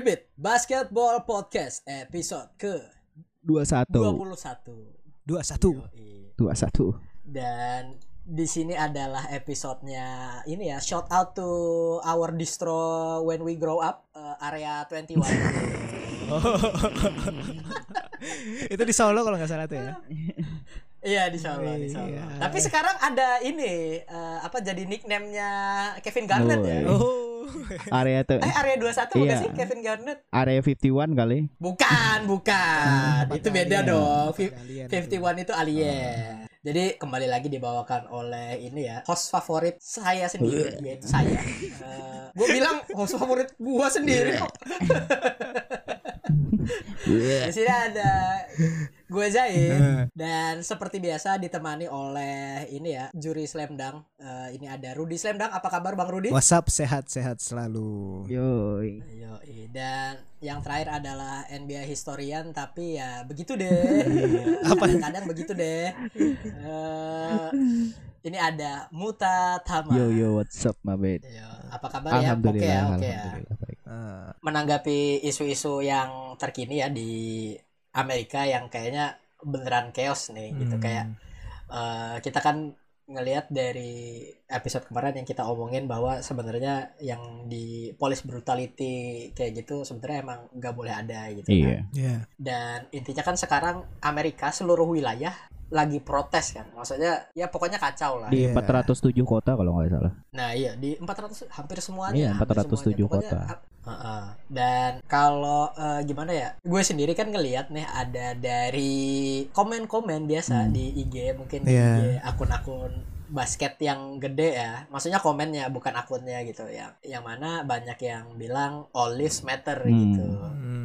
Tribute Basketball Podcast episode ke 21 21. 21 Yoi. 21 Dan di sini adalah episodenya ini ya shout out to our distro when we grow up eh, area 21 itu di Solo kalau nggak salah tuh ya? Iya di Solo di Solo. Iya. tapi sekarang ada ini eh, apa jadi nickname-nya Kevin Garnett ya? Oh, oh area tuh eh area 21 bukan Iya. sih Kevin Garnett area 51 kali bukan bukan itu beda alien. dong Fi- Alien 51 itu alien. Jadi kembali lagi dibawakan oleh ini ya host favorit saya sendiri yaitu saya. gue bilang host favorit gua sendiri kok. Di sini ada gue Zain dan seperti biasa ditemani oleh ini ya juri slam dunk. Eh, ini ada Rudi Slam Dunk. Apa kabar Bang Rudi? WhatsApp sehat-sehat selalu Yoi Yo, dan yang terakhir adalah NBA historian tapi ya begitu deh. Apa? Kadang begitu deh. Eh, ini ada Muta Tama. Yo yo what's up my bad Yo, apa kabar ya? Oke Alhamdulillah ya, oke ya. Alhamdulillah baik. Ah, Menanggapi isu-isu yang terkini ya di Amerika yang kayaknya beneran chaos nih gitu hmm. kayak eh, kita kan ngelihat dari episode kemarin yang kita omongin bahwa sebenarnya yang di police brutality kayak gitu sebenarnya emang nggak boleh ada gitu kan. Iya Iya. Dan intinya kan sekarang Amerika seluruh wilayah lagi protes kan. Maksudnya ya pokoknya kacau lah. Di Iya. 407 kota kalau nggak salah Nah, iya di 400 hampir semuanya. Iya, hampir 407 semuanya. Kota. ap- Heeh. Dan kalau eh, gimana ya? Gue sendiri kan ngelihat nih ada dari komen-komen biasa Hmm. di IG mungkin Iya. di IG akun-akun basket yang gede ya. Maksudnya komennya bukan akunnya gitu ya. Yang mana banyak yang bilang all lives matter Hmm. gitu. Hmm.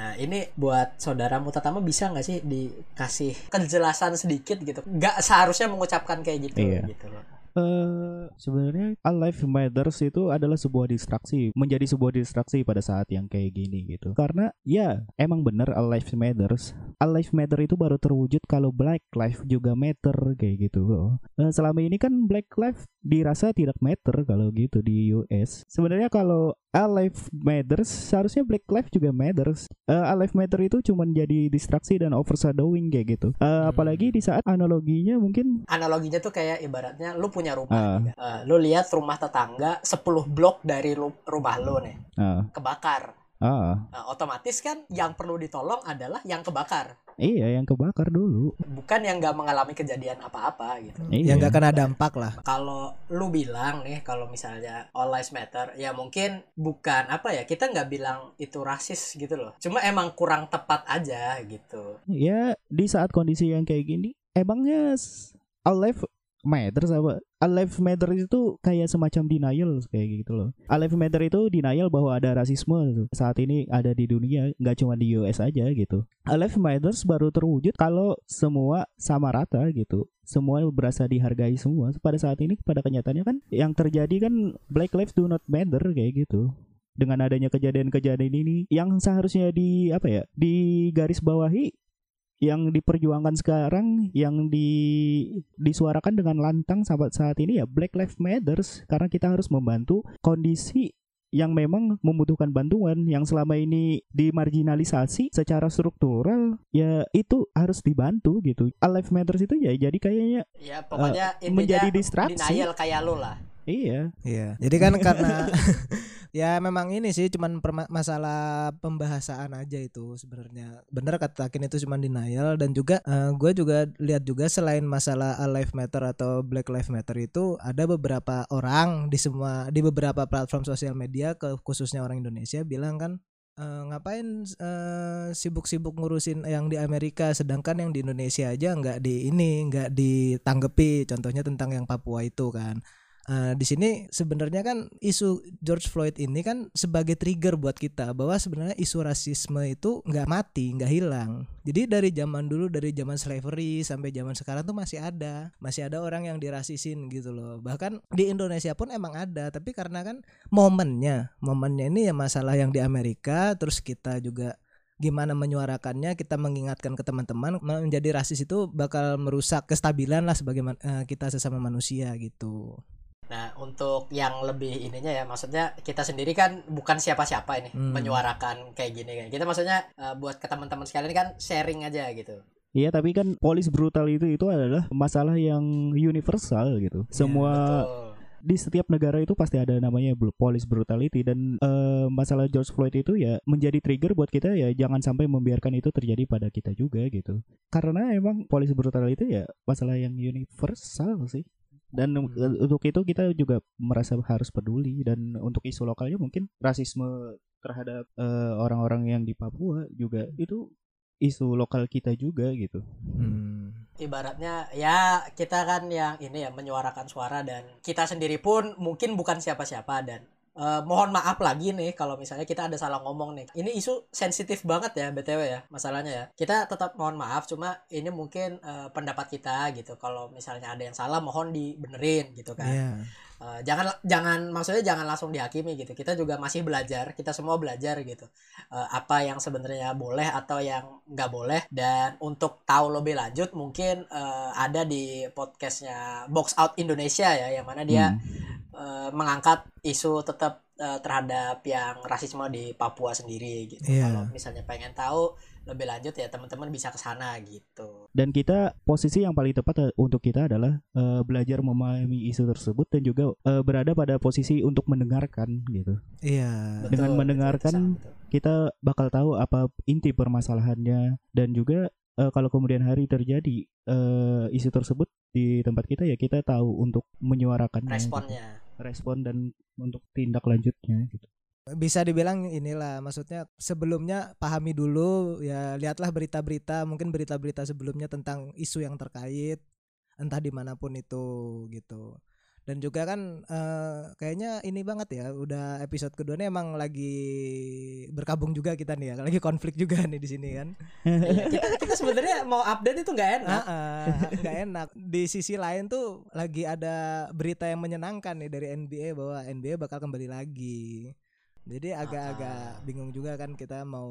Nah ini buat saudara Mutatama bisa nggak sih dikasih kejelasan sedikit gitu? Nggak seharusnya mengucapkan kayak gitu Iya. gitu loh. Eh sebenarnya Alive Matters itu adalah sebuah distraksi, menjadi sebuah distraksi pada saat yang kayak gini gitu. Karena ya emang bener Alive Matters. Alive Matter itu baru terwujud kalau Black Life juga matter kayak gitu loh. Eh, selama ini kan Black Life dirasa tidak matter kalau gitu di US. Sebenarnya kalau Alive Matters seharusnya Black Life juga matters. Eh, Alive Matter itu cuman jadi distraksi dan overshadowing kayak gitu. Eh, apalagi di saat analoginya mungkin Analoginya tuh kayak ibaratnya lu punya rumah, Ah. nih, kan. Eh, lu lihat rumah tetangga 10 blok dari ru- rumah lu nih ah kebakar. ah Nah, otomatis kan yang perlu ditolong adalah yang kebakar, Iya, yang kebakar dulu. bukan yang nggak mengalami kejadian apa-apa gitu. Iya. yang nggak kena dampak lah Kalau lu bilang nih, kalau misalnya all lives matter, ya mungkin bukan apa ya, kita nggak bilang itu rasis gitu loh. Cuma emang kurang tepat aja gitu. Ya, di saat kondisi yang kayak gini, emangnya s- alive matter apa? Alive matter itu kayak semacam denial kayak gitu loh. Alive matter itu denial bahwa ada rasisme gitu. saat ini ada di dunia, nggak cuma di US aja gitu. Alive matters baru terwujud kalau semua sama rata gitu. Semua berasa dihargai semua. Pada saat ini pada kenyataannya kan yang terjadi kan black lives do not matter kayak gitu. dengan adanya kejadian-kejadian ini yang seharusnya di apa ya di garis bawahi yang diperjuangkan sekarang yang di disuarakan dengan lantang saat saat ini ya Black Lives Matters karena kita harus membantu kondisi yang memang membutuhkan bantuan yang selama ini dimarginalisasi secara struktural ya itu harus dibantu gitu. Alive Matters itu ya jadi kayaknya Ya pokoknya intinya menjadi distraksi. denial kayak lu lah. Iya Iya. Jadi kan karena ya memang ini sih cuman masalah pembahasan aja itu sebenarnya. Bener kata Takin itu cuman denial dan juga gue juga lihat juga selain masalah Alive Matter atau Black Lives Matter itu ada beberapa orang di semua di beberapa platform sosial media ke khususnya orang Indonesia bilang kan "Eh, ngapain eh, sibuk-sibuk ngurusin yang di Amerika sedangkan yang di Indonesia aja nggak di ini nggak ditanggepi contohnya tentang yang Papua itu kan Eh, di sini sebenarnya kan isu George Floyd ini kan sebagai trigger buat kita bahwa sebenarnya isu rasisme itu nggak mati, nggak hilang. Jadi dari zaman dulu dari zaman slavery sampai zaman sekarang tuh masih ada, masih ada orang yang dirasisin gitu loh. Bahkan di Indonesia pun emang ada, tapi karena kan momennya, momennya ini ya masalah yang di Amerika, terus kita juga gimana menyuarakannya kita mengingatkan ke teman-teman menjadi rasis itu bakal merusak kestabilan lah sebagai eh, kita sesama manusia gitu Nah, untuk yang lebih ininya ya, maksudnya kita sendiri kan bukan siapa-siapa ini Hmm. menyuarakan kayak gini kan. Kita maksudnya eh, buat ke teman-teman sekalian kan sharing aja gitu. Iya tapi kan police brutality itu adalah masalah yang universal gitu. Semua Betul. di setiap negara itu pasti ada namanya police brutality dan eh, masalah George Floyd itu ya menjadi trigger buat kita ya jangan sampai membiarkan itu terjadi pada kita juga gitu. Karena emang police brutality ya masalah yang universal sih. Dan Hmm. eh, untuk itu kita juga merasa harus peduli dan untuk isu lokalnya mungkin rasisme terhadap eh, orang-orang yang di Papua juga itu isu lokal kita juga gitu. Hmm. Ibaratnya ya kita kan yang ini ya menyuarakan suara dan kita sendiri pun mungkin bukan siapa-siapa dan eh, mohon maaf lagi nih kalau misalnya kita ada salah ngomong nih. Ini isu sensitif banget ya BTW ya masalahnya ya. Kita tetap mohon maaf cuma ini mungkin eh, pendapat kita gitu. Kalau misalnya ada yang salah mohon dibenerin gitu kan. Iya. Eh, jangan jangan maksudnya jangan langsung dihakimi gitu kita juga masih belajar kita semua belajar gitu Eh, apa yang sebenarnya boleh atau yang nggak boleh dan untuk tahu lebih lanjut mungkin eh, ada di podcastnya Box Out Indonesia ya yang mana dia Hmm. Eh, mengangkat isu tetap eh, terhadap yang rasisme di Papua sendiri gitu Iya. kalau misalnya pengen tahu lebih lanjut ya teman-teman bisa ke sana gitu dan kita posisi yang paling tepat eh, untuk kita adalah eh, belajar memahami isu tersebut dan juga eh, berada pada posisi untuk mendengarkan gitu Iya. Betul, Dengan betul, mendengarkan betul. kita bakal tahu apa inti permasalahannya dan juga eh, kalau kemudian hari terjadi eh, isu tersebut di tempat kita ya kita tahu untuk menyuarakannya gitu. responnya respon dan untuk tindak lanjutnya gitu. Bisa dibilang inilah maksudnya sebelumnya pahami dulu ya lihatlah berita-berita mungkin berita-berita sebelumnya tentang isu yang terkait entah di mana pun itu gitu dan juga kan eh, kayaknya ini banget ya udah episode kedua ini emang lagi berkabung juga kita nih ya lagi konflik juga nih di sini kan. Iya, kita kita sebenarnya mau update itu nggak enak. Ah, ah, nggak enak. Di sisi lain tuh lagi ada berita yang menyenangkan nih dari NBA bahwa NBA bakal kembali lagi jadi agak-agak bingung juga kan kita mau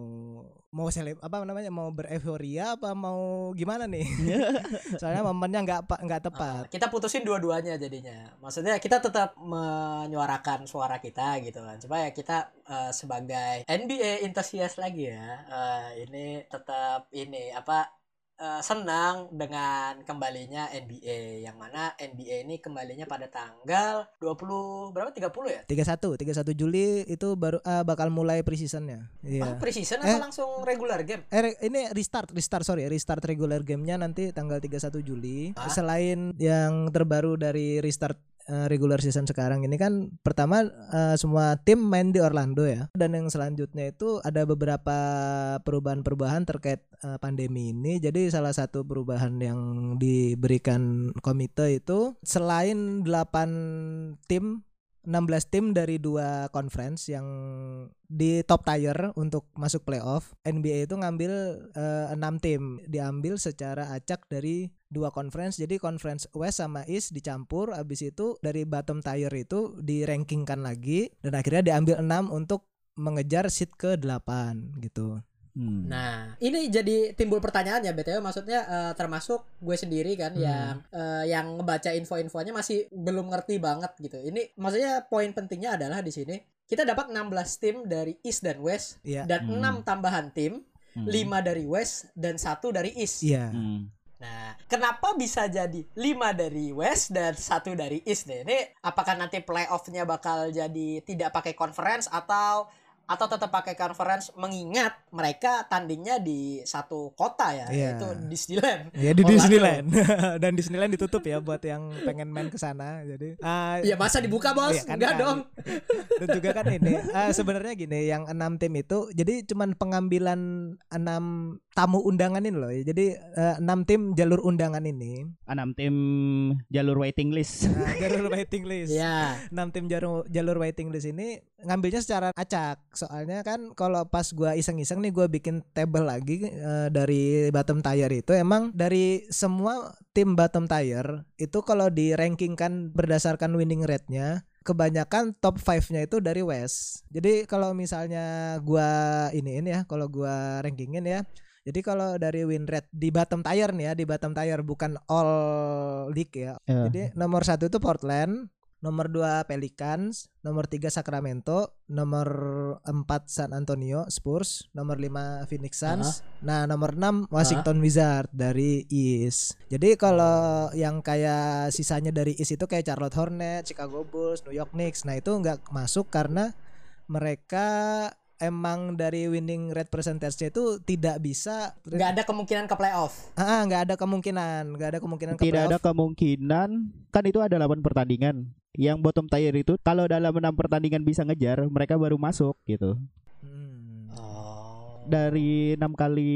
mau seleb apa namanya mau bereforia apa mau gimana nih soalnya momennya nggak nggak tepat Uh, kita putusin dua-duanya jadinya. Maksudnya kita tetap menyuarakan suara kita gitu kan. Cuma ya kita uh, sebagai NBA enthusiast lagi ya. uh, ini tetap ini apa uh, senang dengan kembalinya NBA yang mana NBA ini kembalinya pada tanggal 20 berapa 30 ya? 31 31 Juli itu baru ah, bakal mulai preseasonnya iya preseason Eh. apa langsung regular game? Eh re- ini restart restart sorry restart regular gamenya nanti tanggal 31 Juli. Ah. Selain yang terbaru dari restart eh, regular season sekarang ini kan pertama eh, semua tim main di Orlando ya. Dan yang selanjutnya itu ada beberapa perubahan-perubahan terkait eh, pandemi ini. Jadi salah satu perubahan yang diberikan komite itu selain 8 tim 16 tim dari dua conference yang di top tier untuk masuk playoff. NBA itu ngambil eh, 6 tim, diambil secara acak dari dua conference. Jadi conference West sama East dicampur habis itu dari bottom tier itu di-rankingkan lagi dan akhirnya diambil 6 untuk mengejar seat ke 8 gitu. Hmm. Nah, ini jadi timbul pertanyaan ya BTW maksudnya eh, termasuk gue sendiri kan Hmm. yang eh, yang ngebaca info-infonya masih belum ngerti banget gitu. Ini maksudnya poin pentingnya adalah di sini kita dapat 16 tim dari East dan West Iya. dan Hmm. 6 tambahan tim, Hmm. 5 dari West dan satu dari East. Iya. Hmm. Nah, kenapa bisa jadi 5 dari West dan satu dari East nih? Ini apakah nanti playoff-nya bakal jadi tidak pakai conference atau atau tetap pakai conference mengingat mereka tandingnya di satu kota ya, Iya. yaitu Disneyland. Ya di Orlando. Disneyland dan Disneyland ditutup ya buat yang pengen main ke sana. Jadi ah, Ya masa dibuka bos? Iya kan, Enggak kan. dong. dan juga kan ini ah, sebenarnya gini yang enam tim itu jadi cuman pengambilan enam tamu undangan ini loh jadi eh, enam tim jalur undangan ini enam tim jalur waiting list nah, jalur waiting list Ya. enam tim jalur jalur waiting list ini ngambilnya secara acak soalnya kan kalau pas gua iseng-iseng nih gua bikin table lagi eh, dari bottom tier itu emang dari semua tim bottom tier itu kalau di rankingkan berdasarkan winning rate-nya kebanyakan top 5-nya itu dari West. Jadi kalau misalnya gua iniin ya, kalau gua rankingin ya. Jadi kalau dari win rate di bottom tier nih ya, di bottom tier bukan all league ya. Ya. Jadi nomor satu itu Portland, nomor 2 Pelicans, nomor 3 Sacramento, nomor 4 San Antonio Spurs, nomor 5 Phoenix Suns. Nah, nomor 6 Washington Wizards dari East. Jadi kalau yang kayak sisanya dari East itu kayak Charlotte Hornets, Chicago Bulls, New York Knicks. Nah, itu nggak masuk karena mereka emang dari winning rate percentage itu tidak bisa nggak ada kemungkinan ke playoff ah nggak ada kemungkinan nggak ada kemungkinan ke Tidak ada playoff. kemungkinan kan itu ada 8 pertandingan. Yang bottom tier itu kalau dalam enam pertandingan bisa ngejar, mereka baru masuk gitu. Hmm. oh Dari enam kali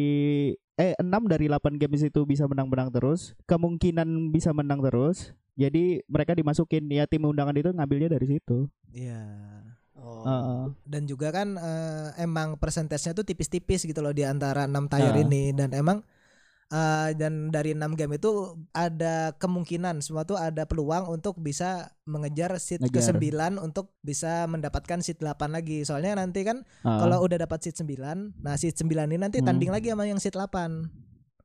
eh 6 dari 8 games itu bisa menang-menang terus, kemungkinan bisa menang terus. Jadi mereka dimasukin ya tim undangan itu ngambilnya dari situ. Iya. oh Heeh. dan juga kan eh, emang persentasenya tuh tipis-tipis gitu loh di antara enam tier Ah. ini dan emang eh, dan dari enam game itu ada kemungkinan semua tuh ada peluang untuk bisa mengejar seat ke Ngejar. 9 untuk bisa mendapatkan seat 8 lagi. Soalnya nanti kan Ah. kalau udah dapat seat 9, nah seat 9 ini nanti Hmm. tanding lagi sama yang seat 8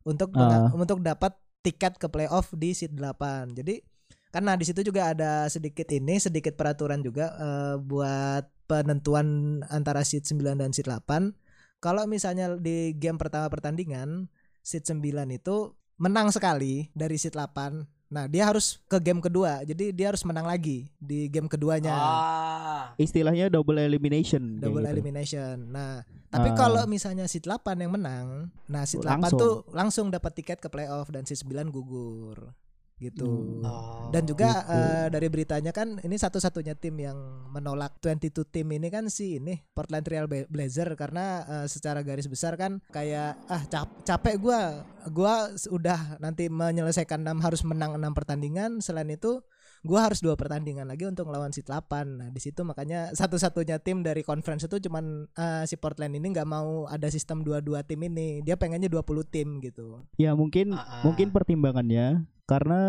untuk menga- untuk dapat tiket ke playoff di seat 8. Jadi karena di situ juga ada sedikit ini sedikit peraturan juga eh, buat penentuan antara seat 9 dan seat 8. Kalau misalnya di game pertama pertandingan seat 9 itu menang sekali dari seat 8. Nah, dia harus ke game kedua. Jadi dia harus menang lagi di game keduanya. ah Istilahnya double elimination. double gitu. elimination. Nah, tapi Ah. kalau misalnya seat 8 yang menang, nah seat 8 Langsung. tuh langsung dapat tiket ke playoff dan seat 9 gugur. Gitu. Hmm. oh. Dan juga Gitu. eh, dari beritanya kan ini satu-satunya tim yang menolak 22 tim ini kan si ini Portland Trail Bla- Blazer karena eh, secara garis besar kan kayak ah cap- capek gua gua udah nanti menyelesaikan 6 harus menang 6 pertandingan selain itu gua harus dua pertandingan lagi untuk melawan si 8. Nah, di situ makanya satu-satunya tim dari conference itu cuman eh, si Portland ini nggak mau ada sistem 22 tim ini. Dia pengennya 20 tim gitu. Ya mungkin Ah, ah. mungkin pertimbangannya karena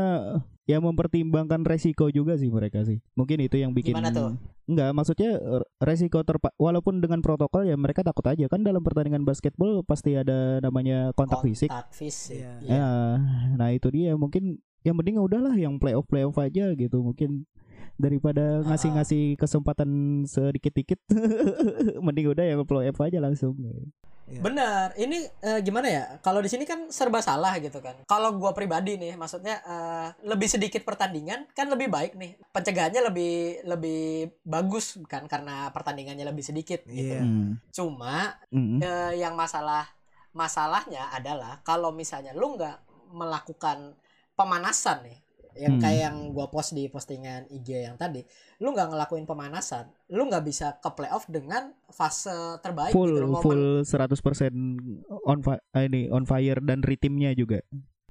ya mempertimbangkan resiko juga sih mereka sih. Mungkin itu yang bikin Gimana tuh? Enggak, maksudnya eh, resiko terpa walaupun dengan protokol ya mereka takut aja kan dalam pertandingan basketbol pasti ada namanya kontak fisik. kontak fisik Iya. Iya. Ya, nah itu dia mungkin yang mending udahlah yang playoff playoff aja gitu mungkin daripada Ah. ngasih-ngasih kesempatan sedikit-dikit mending udah yang playoff aja langsung. Iya. Bener, ini eh, gimana ya? Kalau di sini kan serba salah gitu kan. Kalau gua pribadi nih, maksudnya eh, lebih sedikit pertandingan kan lebih baik nih. Pencegahannya lebih lebih bagus kan karena pertandingannya lebih sedikit gitu. Iya. Hmm. Cuma Mm-mm. eh, yang masalah masalahnya adalah kalau misalnya lu nggak melakukan pemanasan nih yang Hmm. kayak yang gua post di postingan IG yang tadi lu nggak ngelakuin pemanasan lu nggak bisa ke playoff dengan fase terbaik full gitu loh, momen- full 100% on fi- ah, ini on fire dan ritmnya juga.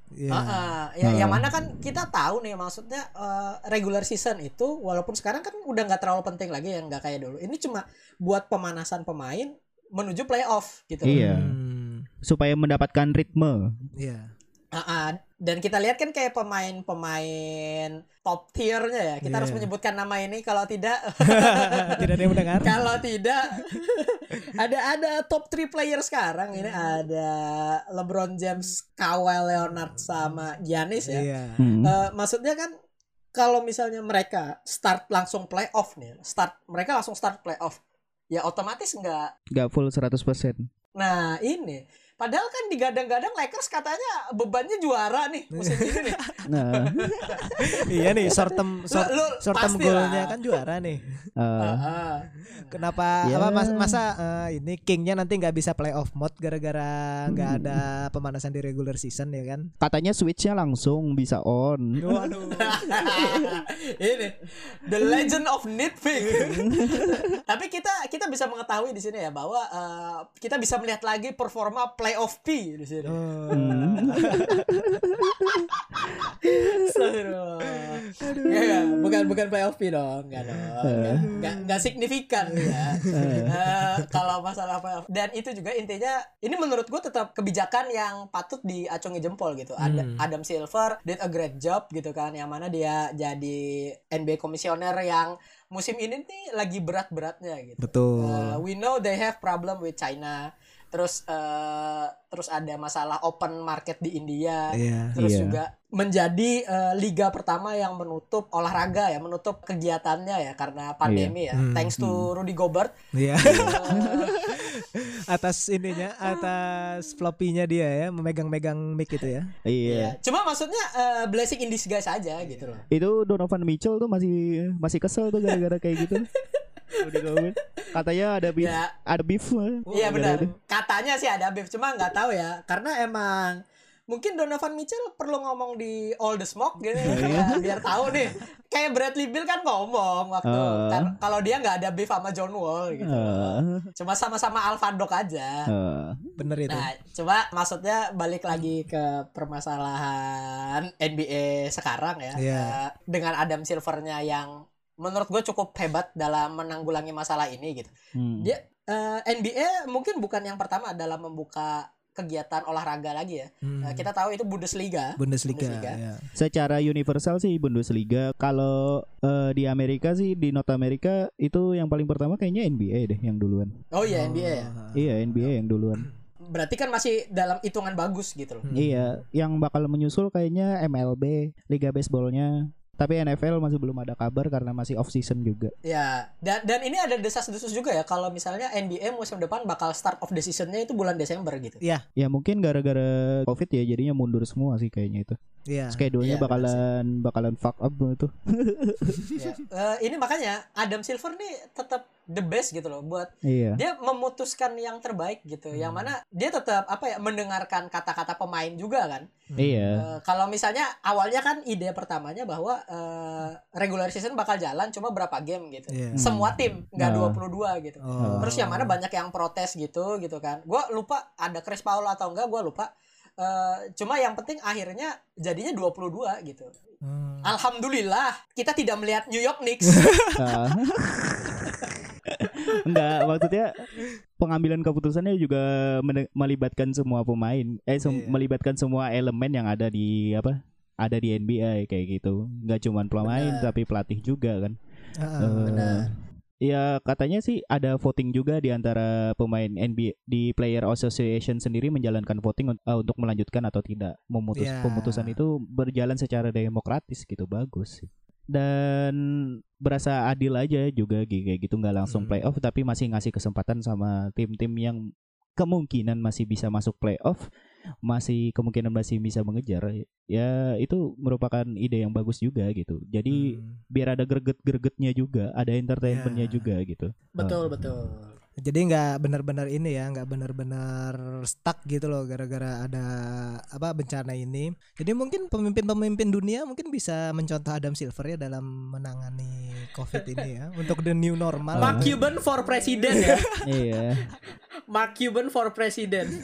Iya. Ah, ah. ya, yang Ah. mana kan kita tahu nih maksudnya eh, regular season itu walaupun sekarang kan udah nggak terlalu penting lagi yang nggak kayak dulu. Ini cuma buat pemanasan pemain menuju playoff gitu. loh. Iya. Hmm, Supaya mendapatkan ritme. Iya. Ah, ah. dan kita lihat kan kayak pemain-pemain top tiernya ya. Kita harus Iya. menyebutkan nama ini kalau tidak Tidak ada yang mendengar. kalau tidak ada ada top 3 player sekarang ini ada LeBron James, Kawhi Leonard sama Giannis ya. Iya. Hmm. Eh, maksudnya kan kalau misalnya mereka start langsung playoff nih, start mereka langsung start playoff, ya otomatis nggak. Gak full 100%. Nah ini, padahal kan digadang-gadang Lakers katanya bebannya juara nih musim ini nih. Nah, iya nih short term short, Lu, lu short term goalnya kan juara nih. ah. Kenapa Ya. apa mas- masa eh, ini kingnya nanti nggak bisa playoff mode gara-gara nggak Hmm. ada pemanasan di regular season ya kan? katanya switchnya langsung bisa on. Waduh. ini the legend of nitpick. Tapi kita kita bisa mengetahui di sini ya bahwa eh, kita bisa melihat lagi performa playoff P di sini. Hmm. Nggak. bukan bukan playoff P dong, enggak dong. Nggak, nggak, nggak signifikan ya. Eh, kalau masalah playoff dan itu juga intinya ini menurut gue tetap kebijakan yang patut diacungi jempol gitu. Ada Hmm. Adam Silver did a great job gitu kan yang mana dia jadi NBA komisioner yang musim ini nih lagi berat-beratnya gitu. Betul. Uh, we know they have problem with China. Terus uh, terus ada masalah open market di India. Iya. Terus Iya. juga menjadi eh, liga pertama yang menutup olahraga ya, menutup kegiatannya ya karena pandemi ya. Hmm, Thanks to Rudy Gobert. Iya. Eh, atas ininya, atas floppy-nya dia ya, memegang-megang mic itu ya. Iya. Iya. Cuma maksudnya eh, blessing in disguise aja gitu loh. Itu Donovan Mitchell tuh masih masih kesel tuh gara-gara kayak gitu. Gobert. Katanya ada beef, Ya. ada beef. Iya gara-gara benar. Katanya sih ada beef, cuma nggak tahu ya. Karena emang mungkin Donovan Mitchell perlu ngomong di All the Smoke gitu ya, biar tahu nih. Kayak Bradley Beal kan ngomong waktu Ah. kan kalau dia nggak ada beef sama John Wall gitu. Ah, Cuma sama-sama Alpha Dog aja. ah. Bener itu. Nah, coba maksudnya balik lagi ke permasalahan NBA sekarang ya. Iya. Eh, dengan Adam Silvernya yang menurut gue cukup hebat dalam menanggulangi masalah ini gitu. Hmm. Dia eh, NBA mungkin bukan yang pertama dalam membuka kegiatan olahraga lagi ya. Hmm. Eh, kita tahu itu Bundesliga. Bundesliga, Bundesliga. ya. Secara universal sih Bundesliga. Kalau eh, di Amerika sih di North Amerika itu yang paling pertama kayaknya NBA deh yang duluan. Oh iya NBA ya. Iya NBA yang duluan. Berarti kan masih dalam hitungan bagus gitu loh. Hmm. Iya, yang bakal menyusul kayaknya MLB, Liga Baseballnya. Tapi NFL masih belum ada kabar karena masih off season juga. Ya, dan dan ini ada desas-desus juga ya kalau misalnya NBA musim depan bakal start of the seasonnya itu bulan Desember gitu. Iya, Ya mungkin gara-gara COVID ya jadinya mundur semua sih kayaknya itu. Iya. Iya, Schedule-nya benar bakalan bakalan fuck up itu. Ya. Eh, ini makanya Adam Silver nih tetap the best gitu loh buat Iya. dia memutuskan yang terbaik gitu. Yang Hmm. mana dia tetap apa ya mendengarkan kata-kata pemain juga kan. Iya. Eh, kalau misalnya awalnya kan ide pertamanya bahwa eh, regular season bakal jalan cuma berapa game gitu. Iya. Semua tim nggak Nah. 22 gitu. Oh. Terus yang mana banyak yang protes gitu gitu kan. Gua lupa ada Chris Paul atau enggak gua lupa. Eh, cuma yang penting akhirnya jadinya 22 gitu. Hmm. Alhamdulillah kita tidak melihat New York Knicks. Ah. Enggak, maksudnya pengambilan keputusannya juga melibatkan semua pemain, eh sem- Iya. melibatkan semua elemen yang ada di apa? Ada di NBA kayak gitu. Enggak cuma pemain tapi pelatih juga kan. Ah, Eh, benar. Ya katanya sih ada voting juga di antara pemain NBA di Player Association sendiri menjalankan voting uh, untuk melanjutkan atau tidak. Memutus Ya. pemutusan itu berjalan secara demokratis gitu bagus sih. Dan berasa adil aja juga kayak gitu nggak langsung Hmm. playoff tapi masih ngasih kesempatan sama tim-tim yang kemungkinan masih bisa masuk playoff, masih kemungkinan masih bisa mengejar. Ya itu merupakan ide yang bagus juga gitu. Jadi Hmm. biar ada greget-gregetnya juga, ada entertainmentnya Ya. juga gitu. betul betul. Jadi nggak benar-benar ini ya, nggak benar-benar stuck gitu loh gara-gara ada apa bencana ini. Jadi mungkin pemimpin-pemimpin dunia mungkin bisa mencontoh Adam Silver ya dalam menangani COVID ini ya untuk the new normal. Mark Cuban for president ya. iya. Mark Cuban for president.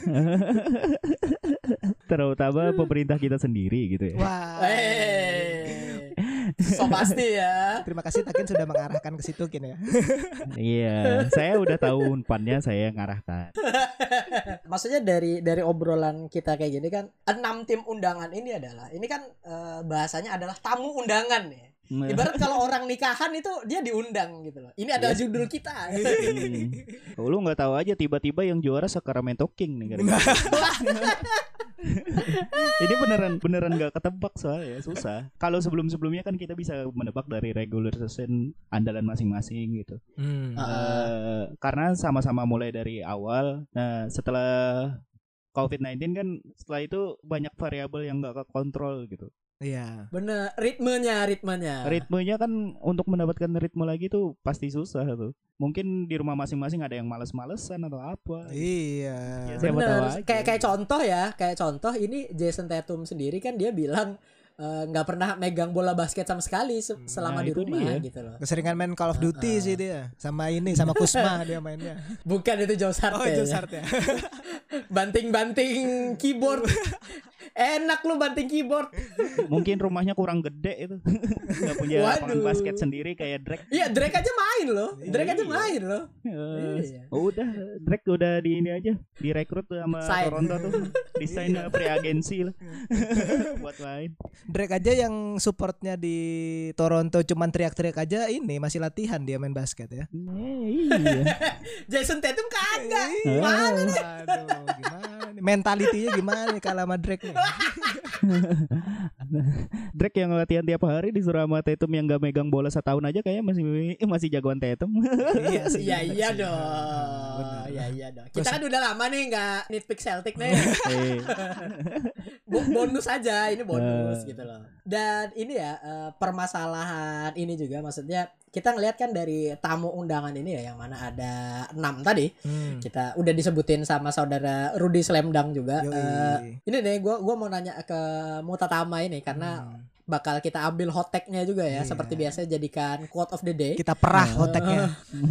Terutama pemerintah kita sendiri gitu ya. Wah. Eh. So pasti ya. Terima kasih Takin sudah mengarahkan ke situ Kin ya. iya, saya udah tahu umpannya saya ngarahkan. Maksudnya dari dari obrolan kita kayak gini kan enam tim undangan ini adalah ini kan eh, bahasanya adalah tamu undangan ya. Ibarat kalau orang nikahan itu dia diundang gitu loh. Ini adalah judul kita. Hmm. Oh, lu nggak tahu aja tiba-tiba yang juara Sacramento King nih gara-gara. Ini beneran beneran nggak ketebak soalnya susah. Kalau sebelum-sebelumnya kan kita bisa menebak dari regular season andalan masing-masing gitu. Hmm. Eh, karena sama-sama mulai dari awal. Nah, setelah COVID-19 kan setelah itu banyak variabel yang nggak kekontrol gitu. Iya. Bener, ritmenya, ritmenya. Ritmenya kan untuk mendapatkan ritme lagi tuh pasti susah tuh. Mungkin di rumah masing-masing ada yang males-malesan atau apa. Iya. Ya, Bener. aja. Kayak kayak contoh ya, kayak contoh ini Jason Tatum sendiri kan dia bilang eh, nggak pernah megang bola basket sama sekali se- selama Nah, di rumah dia. gitu loh. Keseringan main Call of Duty sih dia. Sama ini sama Kusma dia mainnya. Bukan itu Joe Sarte. Oh. Josart ya. Banting-banting keyboard. Enak lu banting keyboard. Mungkin rumahnya kurang gede itu. Nggak punya lapangan basket sendiri kayak Drake. Iya, Drake aja main loh. Drake aja Iya. main loh. Eh, Iya. Udah Drake udah di ini aja direkrut sama Sign. Toronto tuh desain pre agensi lah buat main. Drake aja yang supportnya di Toronto cuman teriak-teriak aja ini masih latihan dia main basket ya. Eh, iya. Jason Tatum kagak. Eh, Aduh, gimana nih? Mentalitinya gimana nih kalau sama Drake nih? Drake yang latihan tiap hari disuruh sama Tatum yang gak megang bola setahun aja kayaknya masih masih jagoan Tatum. iya sih. Iya iya dong. Bener. Iya iya dong. Kita kan udah lama nih nggak nitpick Celtic nih. Bo- bonus aja ini bonus Eh. gitu loh. Dan ini ya eh, permasalahan ini juga maksudnya kita ngelihat kan dari tamu undangan ini ya yang mana ada enam tadi Hmm. kita udah disebutin sama saudara Rudy Slamdang juga. Yoi. Eh, ini nih gua gua mau nanya ke Mutatama ini karena Hmm. bakal kita ambil hot tag-nya juga ya Iya. seperti biasa jadikan quote of the day. kita perah Eh, otaknya.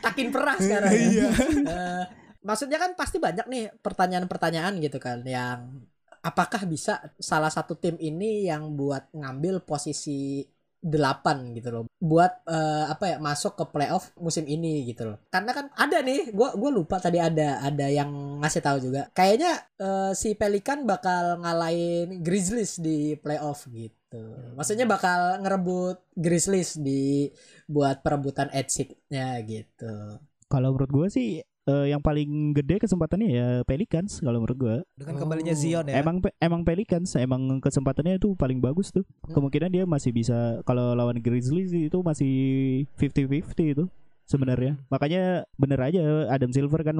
Takin perah sekarang. ya. Eh, maksudnya kan pasti banyak nih pertanyaan-pertanyaan gitu kan yang apakah bisa salah satu tim ini yang buat ngambil posisi 8 gitu loh. Buat eh, apa ya masuk ke playoff musim ini gitu loh. Karena kan ada nih gua gua lupa tadi ada ada yang ngasih tahu juga. Kayaknya eh, si Pelikan bakal ngalahin Grizzlies di playoff gitu. Maksudnya bakal ngerebut Grizzlies di buat perebutan edge seat-nya gitu. Kalau menurut gue sih eh, yang paling gede kesempatannya ya Pelicans kalau menurut gue. Dengan kembalinya. Zion ya. Emang emang Pelicans emang kesempatannya itu paling bagus tuh. Hmm. Kemungkinan dia masih bisa kalau lawan Grizzlies itu masih 50-50 itu sebenarnya. Makanya bener aja Adam Silver kan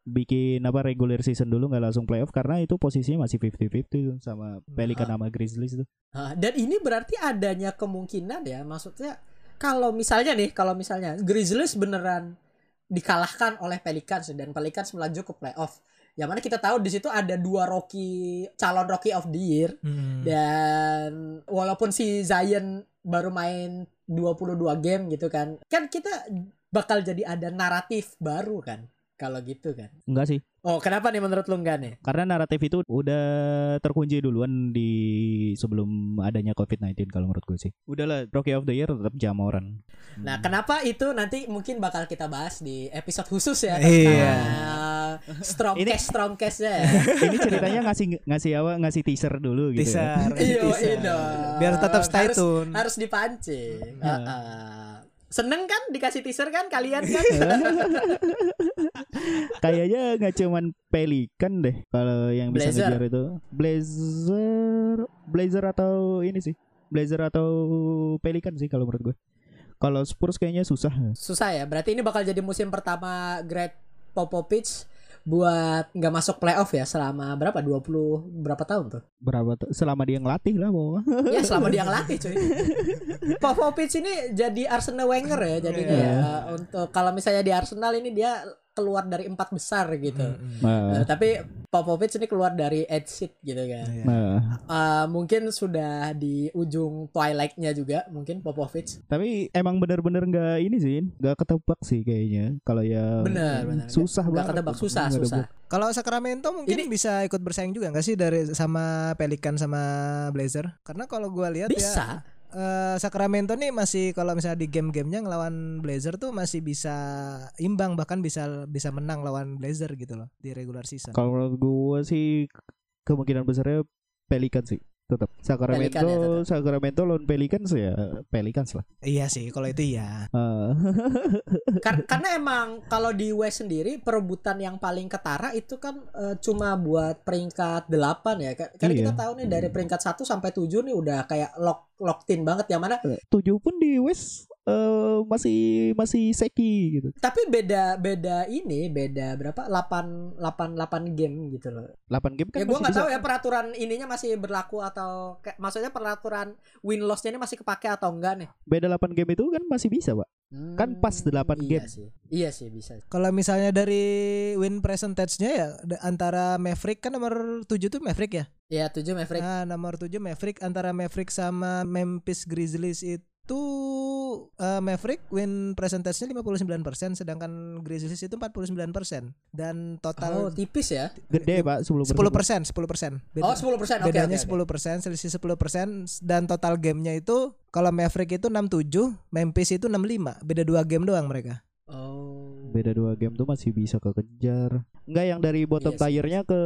bikin apa regular season dulu nggak langsung playoff karena itu posisinya masih 50-50 tuh sama Pelican sama Grizzlies tuh. Ah, dan ini berarti adanya kemungkinan ya, maksudnya kalau misalnya nih, kalau misalnya Grizzlies beneran dikalahkan oleh Pelicans dan Pelicans melaju ke playoff. Yang mana kita tahu di situ ada dua rookie calon rookie of the year Hmm. dan walaupun si Zion baru main 22 game gitu kan. Kan kita bakal jadi ada naratif baru kan kalau gitu kan. Enggak sih. Oh, kenapa nih menurut lu enggak nih? Karena naratif itu udah terkunci duluan di sebelum adanya COVID-19 kalau menurut gue sih. Udahlah Rookie of the Year tetap Jamoran. Nah, kenapa itu nanti mungkin bakal kita bahas di episode khusus ya Iya. tentang strong Ini- case strong case ya. Ini ceritanya ngasih ngasih apa ngasih teaser dulu gitu. ya. Teaser. Iya, teaser. iya dong. Biar tetap stay Harus- tune. Harus dipancing. Iya. Heeh. Seneng kan dikasih teaser kan kalian kan? Kayaknya nggak cuman Pelikan deh kalau yang bisa Blazer. ngejar itu. Blazer Blazer atau ini sih. Blazer atau Pelikan sih kalau menurut gue. Kalau Spurs kayaknya susah. Susah ya. Berarti ini bakal jadi musim pertama Greg Popovich buat nggak masuk playoff ya selama berapa 20 berapa tahun tuh? Berapa tuh? Selama dia ngelatih lah bawa. Ya selama dia ngelatih cuy. Popovich ini jadi Arsenal Wenger ya jadinya Iya. ya. Untuk kalau misalnya di Arsenal ini dia keluar dari empat besar gitu. Hmm. Nah, Eh, tapi Popovich ini keluar dari edge seat gitu kan. Iya. nah. Eh, mungkin sudah di ujung twilight-nya juga mungkin Popovich. Tapi emang bener-bener nggak ini sih, nggak ketebak sih kayaknya. Kalau ya Bener, bener. susah Nggak banget. ketebak susah Nggak susah. Kalau Sacramento mungkin Ini- bisa ikut bersaing juga nggak sih dari sama Pelican sama Blazer? Karena kalau gua lihat ya Bisa. Eh, Sacramento nih masih kalau misalnya di game-gamenya ngelawan Blazer tuh masih bisa imbang bahkan bisa bisa menang lawan Blazer gitu loh di regular season. Kalau menurut gue sih kemungkinan besarnya Pelikan sih tetap Sacramento Pelikan ya, tetap. Sacramento lawan Pelicans ya Pelicans lah Iya sih kalau itu ya. Eh, Kar- karena emang kalau di West sendiri perebutan yang paling ketara itu kan eh, cuma buat peringkat 8 ya. Ka- Karena Iya. kita tahu nih dari peringkat 1 sampai 7 nih udah kayak lock locked in banget yang mana tujuh pun di West eh, masih masih seki gitu tapi beda beda ini beda berapa 8 8 8 game gitu loh. 8 game kan ya gua nggak tahu ya peraturan ininya masih berlaku atau kayak maksudnya peraturan win lossnya ini masih kepake atau enggak nih? beda 8 game itu kan masih bisa pak Kan pas 8 iya game. sih. Iya sih bisa. Kalau misalnya dari win percentage-nya ya antara Maverick kan nomor 7 tuh Maverick ya. Ya 7 Maverick. Nah, nomor 7 Maverick antara Maverick sama Memphis Grizzlies itu eh, Maverick win percentage-nya 59% sedangkan Grizzlies itu 49% dan Oh, total tipis ya. gede pak 10 10% 10%. Beda- Oh, 10%. Oke, bedanya oke, oke. 10%, selisih 10% dan total gamenya itu kalau Maverick itu 67, Memphis itu 65. Beda dua game doang mereka. Oh. Beda dua game tuh masih bisa kekejar Enggak yang dari bottom Iya sih. tier-nya ke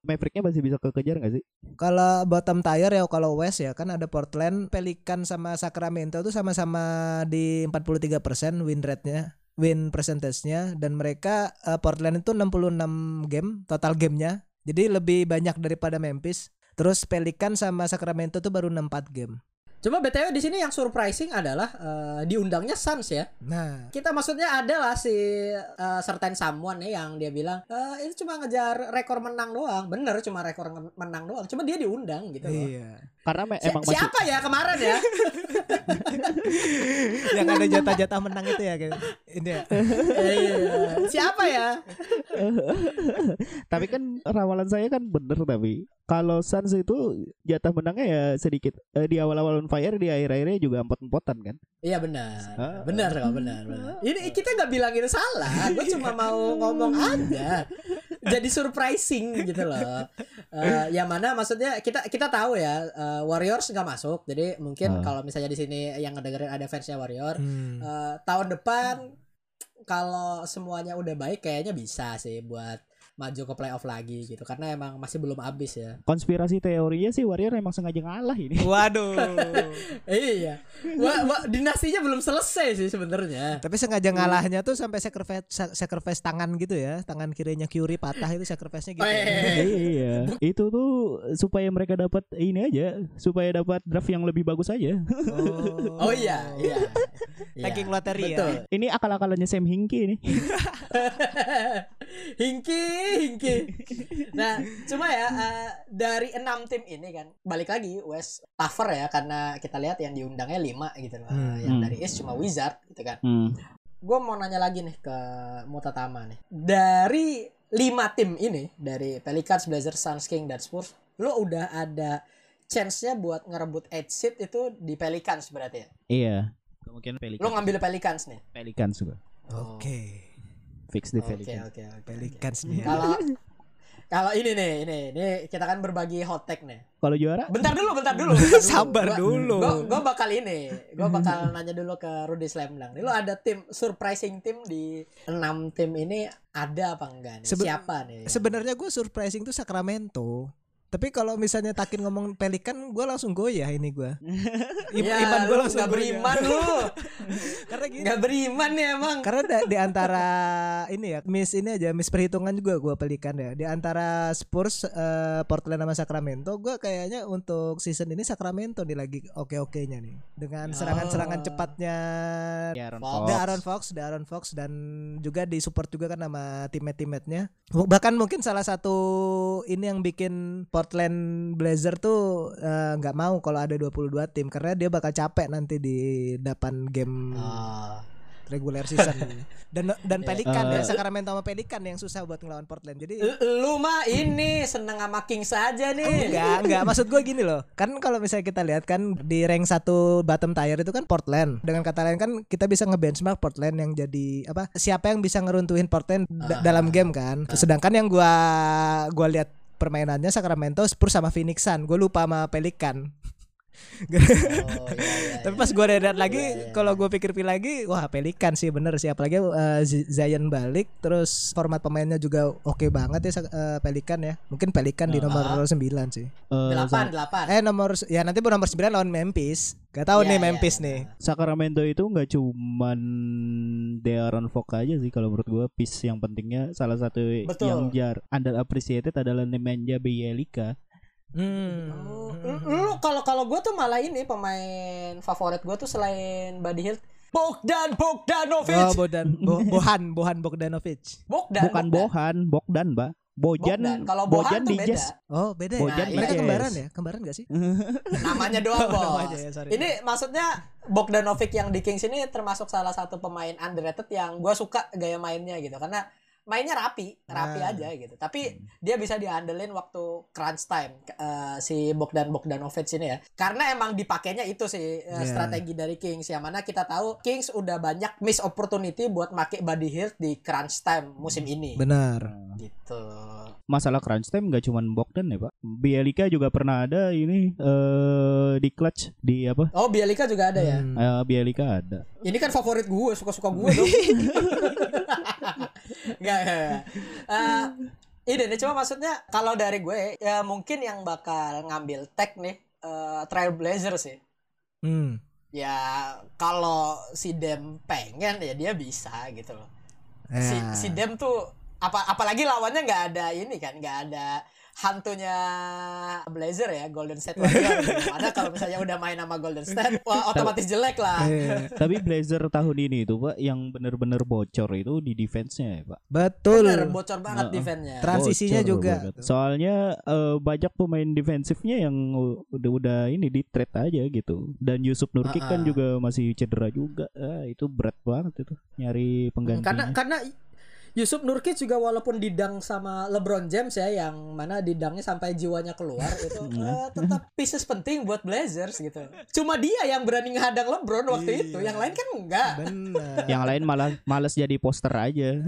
Mavericknya masih bisa kekejar gak sih Kalau bottom tier ya kalau West ya kan ada Portland, Pelican sama Sacramento tuh sama-sama di 43% win rate-nya, win percentage-nya dan mereka eh, Portland itu 66 game total gamenya Jadi lebih banyak daripada Memphis. Terus Pelikan sama Sacramento tuh baru 64 game. Coba BTW di sini yang surprising adalah eh, diundangnya Suns ya. Nah, Kita maksudnya adalah si eh, certain someone ya yang dia bilang eh ini cuma ngejar rekor menang doang. Bener cuma rekor menang doang. Cuma dia diundang gitu loh. iya. Karena me- Si- emang masih siapa ya kemarin ya? Yang ada jatah-jatah menang itu ya kayak ini ya. Iya. Siapa ya? tapi kan ramalan saya kan bener tapi kalau Suns itu jatah menangnya ya sedikit Eh, di awal-awal on fire di akhir-akhirnya juga empot-empotan kan Iya benar. Ah. Benar kok benar, benar. Ini kita nggak bilang itu salah. Gue cuma mau ngomong aja. Jadi surprising gitu loh. Eh, yang mana maksudnya kita kita tahu ya eh, Warriors nggak masuk. Jadi mungkin Ah. kalau misalnya di sini yang ngedengerin ada fansnya Warrior Hmm. eh, tahun depan kalau semuanya udah baik kayaknya bisa sih buat maju ke playoff lagi gitu karena emang masih belum habis ya. konspirasi teorinya sih Warrior emang sengaja ngalah ini Waduh. iya. Wah, wah, dinastinya belum selesai sih sebenarnya. Tapi sengaja ngalahnya tuh sampai sacrifice sa- sacrifice tangan gitu ya. Tangan kirinya Curry patah itu sacrifice-nya gitu. Oh, ya. iya. iya itu tuh supaya mereka dapat ini aja supaya dapat draft yang lebih bagus aja Oh iya, iya. Iya. Ranking lottery ya. Betul. ini akal-akalannya Sam Hinkie ini Hingki, Hingki. Nah, cuma ya eh, dari enam tim ini kan balik lagi West tougher ya karena kita lihat yang diundangnya lima gitu loh. Hmm. Yang Hmm. dari East cuma Wizard gitu kan. hmm. Gue mau nanya lagi nih ke Mutatama nih. Dari lima tim ini dari Pelicans, Blazers, Suns, King dan Spurs, lo udah ada chance-nya buat ngerebut 8 seed itu di Pelicans berarti ya. iya kemungkinan Lo Pelicans ngambil Pelicans nih. Pelicans juga Oke. Fix di Oke, Pelicans oke, oke. Pelicans nih. ya. Kalau kalau ini nih, ini, ini kita kan berbagi hot take nih. kalau juara Bentar dulu, bentar dulu. bentar Sabar Gua- dulu. Gua, gua bakal ini, gua bakal nanya dulu ke Rudy Slamdang. Nih lo ada tim surprising tim di enam tim ini ada apa enggak nih? Sebe- Siapa nih? Sebenarnya gue surprising tuh Sacramento. Tapi kalau misalnya Takin ngomong Pelikan, gue langsung goyah ini gue. Ya, iman gue lu langsung beriman lu. Karena gini. Nggak beriman ya emang. Karena da- di antara ini ya, miss ini aja, miss perhitungan juga gue pelikan ya. Di antara Spurs, eh, Portland sama Sacramento, gue kayaknya untuk season ini Sacramento nih lagi oke-okenya nih. Dengan serangan-serangan Oh. cepatnya Aaron Fox. Aaron Fox, The Aaron Fox dan juga disupport juga kan sama teammate-teammate-nya. Bahkan mungkin salah satu ini yang bikin Portland Blazer tuh eh, nggak mau kalau ada 22 tim karena dia bakal capek nanti di depan game Oh. regular season. dan dan Pelikan Eh. ya Sacramento sama Pelikan yang susah buat ngelawan Portland. Jadi L- Lu mah ini seneng sama King saja nih. Enggak, enggak. Maksud gue gini loh. Kan kalau misalnya kita lihat kan di rank satu bottom tier itu kan Portland. Dengan kata lain kan kita bisa ngebenchmark Portland yang jadi apa? Siapa yang bisa ngeruntuhin Portland da- Ah. dalam game kan? Sedangkan yang gua gua lihat permainannya Sacramento, Spurs sama Phoenix Sun. Gue lupa sama Pelikan. Oh, iya, iya, Tapi iya. pas gue lihat lagi, Iya, iya, kalau gue pikir-pikir lagi, wah Pelikan sih bener sih. Apalagi Z- Zion balik, terus format pemainnya juga oke banget ya eh, Pelikan ya. Mungkin Pelikan di Ah. nomor 9 sih. Eh, delapan, delapan. Eh nomor ya nanti nomor 9 lawan Memphis. Gak tahu Iya, nih iya, Memphis iya. nih. Sacramento itu nggak cuman De'Aaron Fox aja sih kalau menurut gua piece yang pentingnya salah satu Betul. yang jar underappreciated adalah Nemanja Bjelica. Hmm. Oh, lu- lu kalau kalau gue tuh malah ini pemain favorit gue tuh selain Buddy Hield Bogdan Bogdanovic. Oh, Bodan, Bo- Bohan, Bohan Bogdanovic. Bogdan. Bukan Bohan, Bogdan, Mbak. Bojan, Bogdan. Kalau Bohan tuh di beda. Jazz. Oh, beda ya. Bojan di Mereka kembaran ya? Kembaran gak sih? Namanya doang, Oh, Bos. namanya ya, sorry. Ini maksudnya Bogdanovic yang di Kings ini termasuk salah satu pemain underrated yang gue suka gaya mainnya gitu karena mainnya rapi, rapi Nah. aja gitu. Tapi dia bisa diandelin waktu crunch time eh, si Bogdan Bogdanovic ini ya. Karena emang dipakainya itu sih eh, Iya. strategi dari Kings yang mana kita tahu Kings udah banyak miss opportunity buat make Buddy Hield di crunch time musim ini. Benar. Gitu. Masalah crunch time nggak cuman Bogdan ya, Pak. Bjelica juga pernah ada ini eh di clutch di apa? Oh, Bielika juga ada ya. Hmm. Eh, Bjelica ada. Ini kan favorit gue, suka-suka gue dong. Enggak, enggak. Eh, ini nih cuma maksudnya kalau dari gue ya mungkin yang bakal ngambil tag nih eh, Trailblazer sih. Hmm. Ya kalau si Dem pengen ya dia bisa gitu loh. Si Ya. si Dem tuh apa apalagi lawannya nggak ada ini kan nggak ada hantunya Blazer ya Golden State Warrior ada kalau misalnya udah main sama Golden State wah otomatis jelek lah Iya. Tapi Blazer tahun ini itu Pak yang bener-bener bocor itu di defense-nya ya Pak. Betul. Bener, bocor banget Heeh. defense-nya Transisinya Bocor juga. banget. Soalnya eh, banyak pemain defensifnya yang udah udah ini di trade aja gitu. Dan Yusuf Nurkic kan Ah-ah. juga masih cedera juga. Ah, itu berat banget itu nyari penggantinya. karena karena Yusuf Nurkic juga walaupun didang sama LeBron James ya yang mana didangnya sampai jiwanya keluar itu eh, tetap pieces penting buat Blazers gitu. Cuma dia yang berani ngehadang LeBron waktu Iya. itu, yang lain kan enggak. Benar. yang lain malah males jadi poster aja.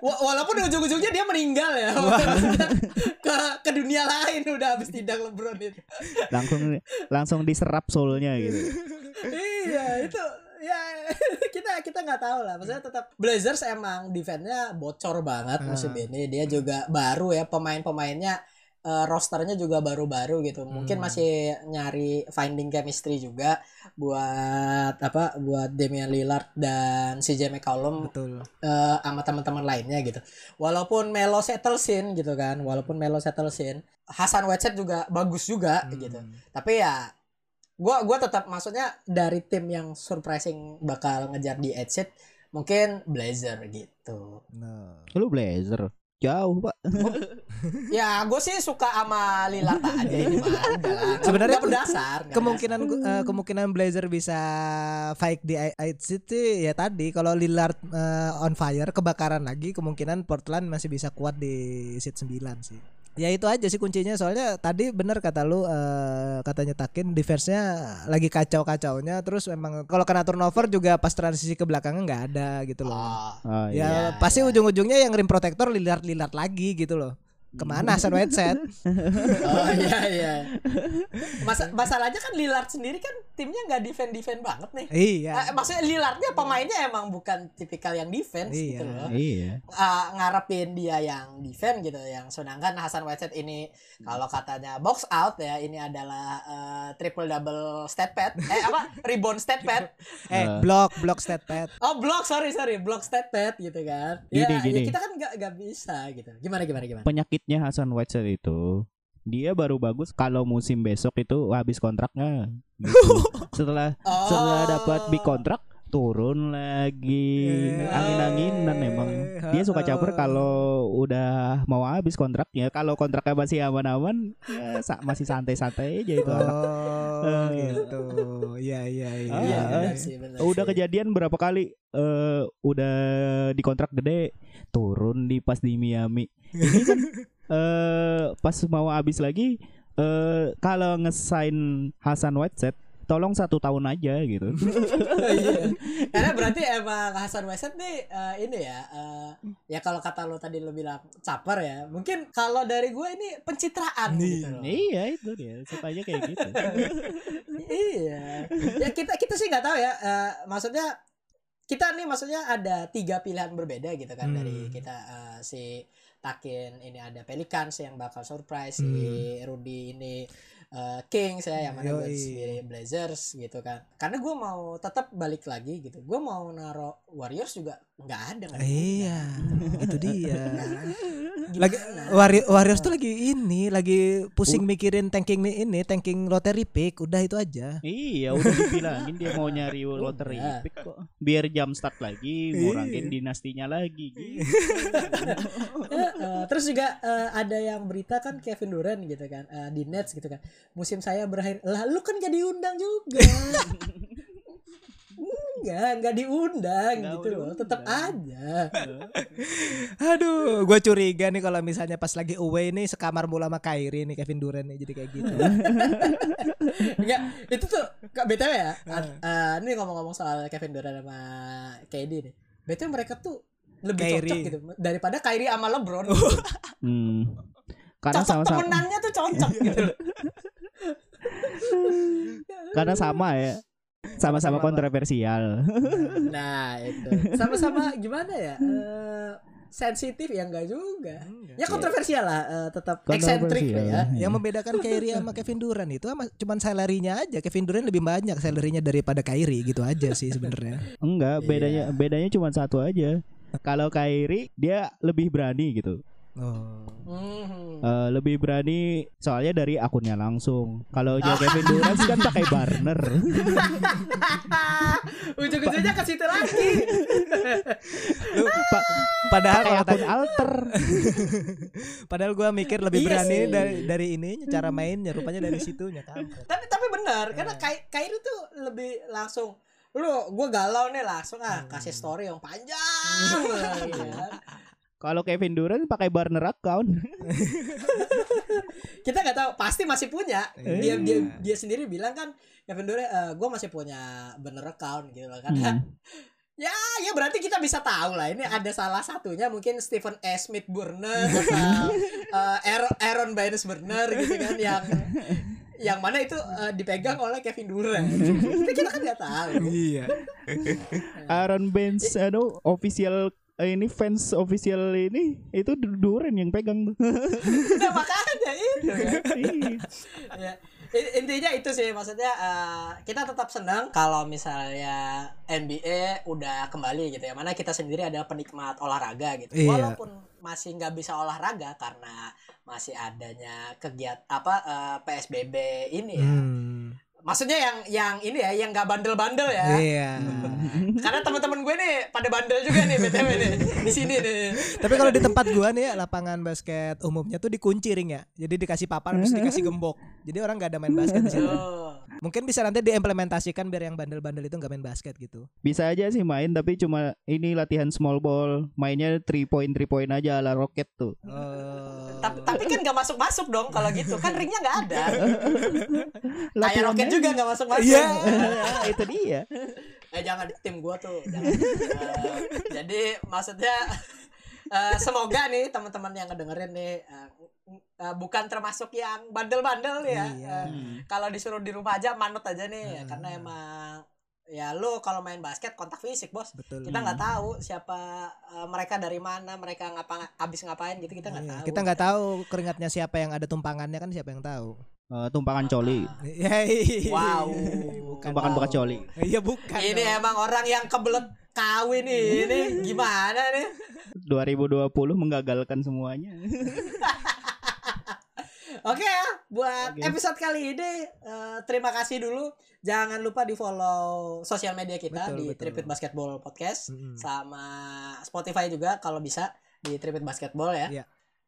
Wa- Walaupun ujung-ujungnya dia meninggal ya. ke ke dunia lain udah habis didang LeBron itu. langsung langsung diserap soulnya gitu. iya, itu ya kita kita nggak tahu lah. Maksudnya tetap Blazers emang defense-nya bocor banget musim ini. Dia juga baru ya pemain-pemainnya eh, rosternya juga baru-baru gitu. Mungkin Hmm. masih nyari finding chemistry juga buat apa buat Damian Lillard dan CJ McCollum Betul. eh, sama teman-teman lainnya gitu. Walaupun Melo settlesin gitu kan, walaupun Melo settlesin, Hasan Whiteside juga bagus juga Hmm. gitu. Tapi ya gua gua tetap maksudnya dari tim yang surprising bakal ngejar di seat, mungkin Blazer gitu. Nah. Lu Blazer jauh pak. Ya, gue sih suka sama Lillard aja ini mah. Udah lah. Sebenarnya berdasar. nggak Kemungkinan eh, kemungkinan Blazer bisa fight di Eight City ya tadi kalau Lillard eh, on fire kebakaran lagi kemungkinan Portland masih bisa kuat di seat 9 sih. Ya itu aja sih kuncinya soalnya tadi bener kata lu eh, katanya Takin defense-nya lagi kacau-kacaunya terus memang kalau kena turnover juga pas transisi ke belakangnya nggak ada gitu loh. Oh, Ah, ya iya. pasti iya. ujung-ujungnya yang rim protector Lillard Lillard lagi gitu loh. Ke mana Hasan Whiteside? oh iya iya. Masa masalahnya kan Lillard sendiri kan timnya nggak defend defend banget nih. iya. Eh, maksudnya Lillardnya pemainnya emang bukan tipikal yang defense Iya. gitu loh. Iya. Ah, ngarepin dia yang defend gitu yang sedangkan Hasan Whiteside ini kalau katanya box out ya ini adalah eh, triple double stat pad eh apa rebound stat pad Eh, block block stat pad. oh block sorry sorry block stat pad gitu kan ya, Gini, ya gini. kita kan nggak nggak bisa gitu gimana gimana gimana Penyakitnya Hasan Whiteside itu dia baru bagus kalau musim besok itu habis kontraknya. Gitu. setelah oh. setelah dapat big kontrak turun lagi Eh. angin-anginan emang dia suka caper kalau udah mau habis kontraknya kalau kontraknya masih aman-aman ya sa- masih santai-santai aja itu anak Oh, Eh. gitu. Iya, iya, iya. Ah, ah. benar sih benar udah sih. kejadian berapa kali eh udah di kontrak gede turun di pas di Miami ini kan eh pas mau habis lagi eh kalau ngesign Hasan Whiteside tolong satu tahun aja gitu Iya. Karena berarti emang Hasan Whiteside nih eh, ini ya eh, ya kalau kata lo tadi lo bilang caper ya mungkin kalau dari gue ini pencitraan Nih. gitu loh. iya itu dia sukanya kayak gitu iya ya kita kita sih nggak tahu ya eh, maksudnya kita nih maksudnya ada tiga pilihan berbeda gitu kan Hmm. dari kita eh, si Takin ini ada Pelicans yang bakal surprise si Hmm. Rudy ini eh, Kings ya yang mana Yoi. sendiri Blazers gitu kan karena gue mau tetap balik lagi gitu gue mau naro Warriors juga nggak ada nggak ada Iya, itu dia. Gimana? Lagi Warriors, Warriors tuh lagi ini, lagi pusing mikirin tanking nih ini, tanking lottery pick, udah itu aja. iya udah dibilangin dia mau nyari lottery Udah. pick kok biar jam start lagi ngurangin dinastinya lagi gitu. Eh, eh, terus juga eh, ada yang berita kan Kevin Durant gitu kan di Nets gitu kan musim saya berakhir lah lu kan gak diundang juga enggak enggak diundang Nggak gitu loh tetap aja. Aduh, gue curiga nih kalau misalnya pas lagi away nih sekamar mula sama Kyrie nih Kevin Durant nih jadi kayak gitu. enggak itu tuh kak btw ya? Eh, ini ngomong-ngomong soal Kevin Durant sama KD nih. Btw mereka tuh lebih Kyrie. cocok gitu daripada Kyrie sama LeBron. Hmm. karena cocok sama-sama temenannya tuh cocok gitu. Karena sama ya sama-sama kontroversial Nah itu sama-sama gimana ya? Eh, sensitif ya enggak juga. Ya kontroversial lah, eh, tetap eksentrik Kontroversial. ya. Yang membedakan Kyrie sama Kevin Durant itu sama cuman salary-nya aja. Kevin Durant lebih banyak salary-nya daripada Kyrie gitu aja sih sebenarnya. enggak bedanya bedanya cuma satu aja Kalau Kyrie dia lebih berani gitu. Oh. Mhm. Eh, lebih berani soalnya dari akunnya langsung. Kalau dia Kevin Durant kan pakai burner. Ujung-ujungnya ke situ lagi. Lu, pa- padahal pakai kalau akun alter. padahal gua mikir lebih Iya berani sih. dari dari ini cara mainnya rupanya dari situnya kampret. tapi tapi benar karena Kai Kairi tuh lebih langsung lu gue galau nih langsung ah kasih story yang panjang gitu kan. Kalau Kevin Durant pakai burner account. kita nggak tahu pasti masih punya dia Iya. dia dia sendiri bilang kan Kevin Durant gue masih punya bener account gitu loh kan Hmm. ya ya berarti kita bisa tahu lah ini ada salah satunya mungkin Stephen A. Smith Burner atau eh, Aaron, Aaron Baines Burner gitu kan yang yang mana itu eh, dipegang oleh Kevin Durant tapi kita kan nggak tahu Iya. Aaron Benz aduh official eh, ini fans official ini itu Durant yang pegang tuh. Nah, makanya itu kan. Iya. ya. Intinya itu sih maksudnya eh, kita tetap senang kalau misalnya NBA udah kembali gitu ya. Mana kita sendiri adalah penikmat olahraga gitu. Iya. Walaupun masih nggak bisa olahraga karena masih adanya kegiatan apa eh, PSBB ini ya. Hmm. Maksudnya yang yang ini ya, yang nggak bandel-bandel ya. Iya. Karena teman-teman gue nih pada bandel juga nih BTW nih di sini nih. Tapi kalau di tempat gua nih ya, lapangan basket umumnya tuh dikunci ring ya. Jadi dikasih papan terus dikasih gembok. Jadi orang nggak ada main basket di situ. Tuh. Mungkin bisa nanti diimplementasikan biar yang bandel-bandel itu nggak main basket gitu. Bisa aja sih main tapi cuma ini latihan small ball, mainnya 3 point 3 point aja ala roket tuh. Oh. Tapi, tapi kan nggak masuk-masuk dong kalau gitu. Kan ringnya nggak ada. Kayak roket juga nggak masuk-masuk. Iya. itu dia. Eh jangan di tim gua tuh. Jangan. Eh, jadi maksudnya eh, semoga nih teman-teman yang ngedengerin nih eh, eh, bukan termasuk yang bandel-bandel ya. Iya. Eh, kalau disuruh di rumah aja manut aja nih ya, Hmm. karena emang ya lu kalau main basket kontak fisik bos Betul. kita nggak tahu siapa eh, mereka dari mana mereka ngapa habis ngapain gitu kita nggak Iya, tahu Kita nggak tahu keringatnya siapa yang ada tumpangannya kan siapa yang tahu. Eh, tumpangan coli. Ya, iya. Wow. Bukan. Tumpangan bekas coli. Iya bukan. ini dong. emang orang yang kebelet kawin nih ini gimana nih 2020 menggagalkan semuanya. Oke ya, buat Oke. episode kali ini eh, terima kasih dulu. Jangan lupa di follow sosial media kita Betul, di betul. Tripit Basketball Podcast Mm-mm. sama Spotify juga kalau bisa di Tripit Basketball ya. Iya.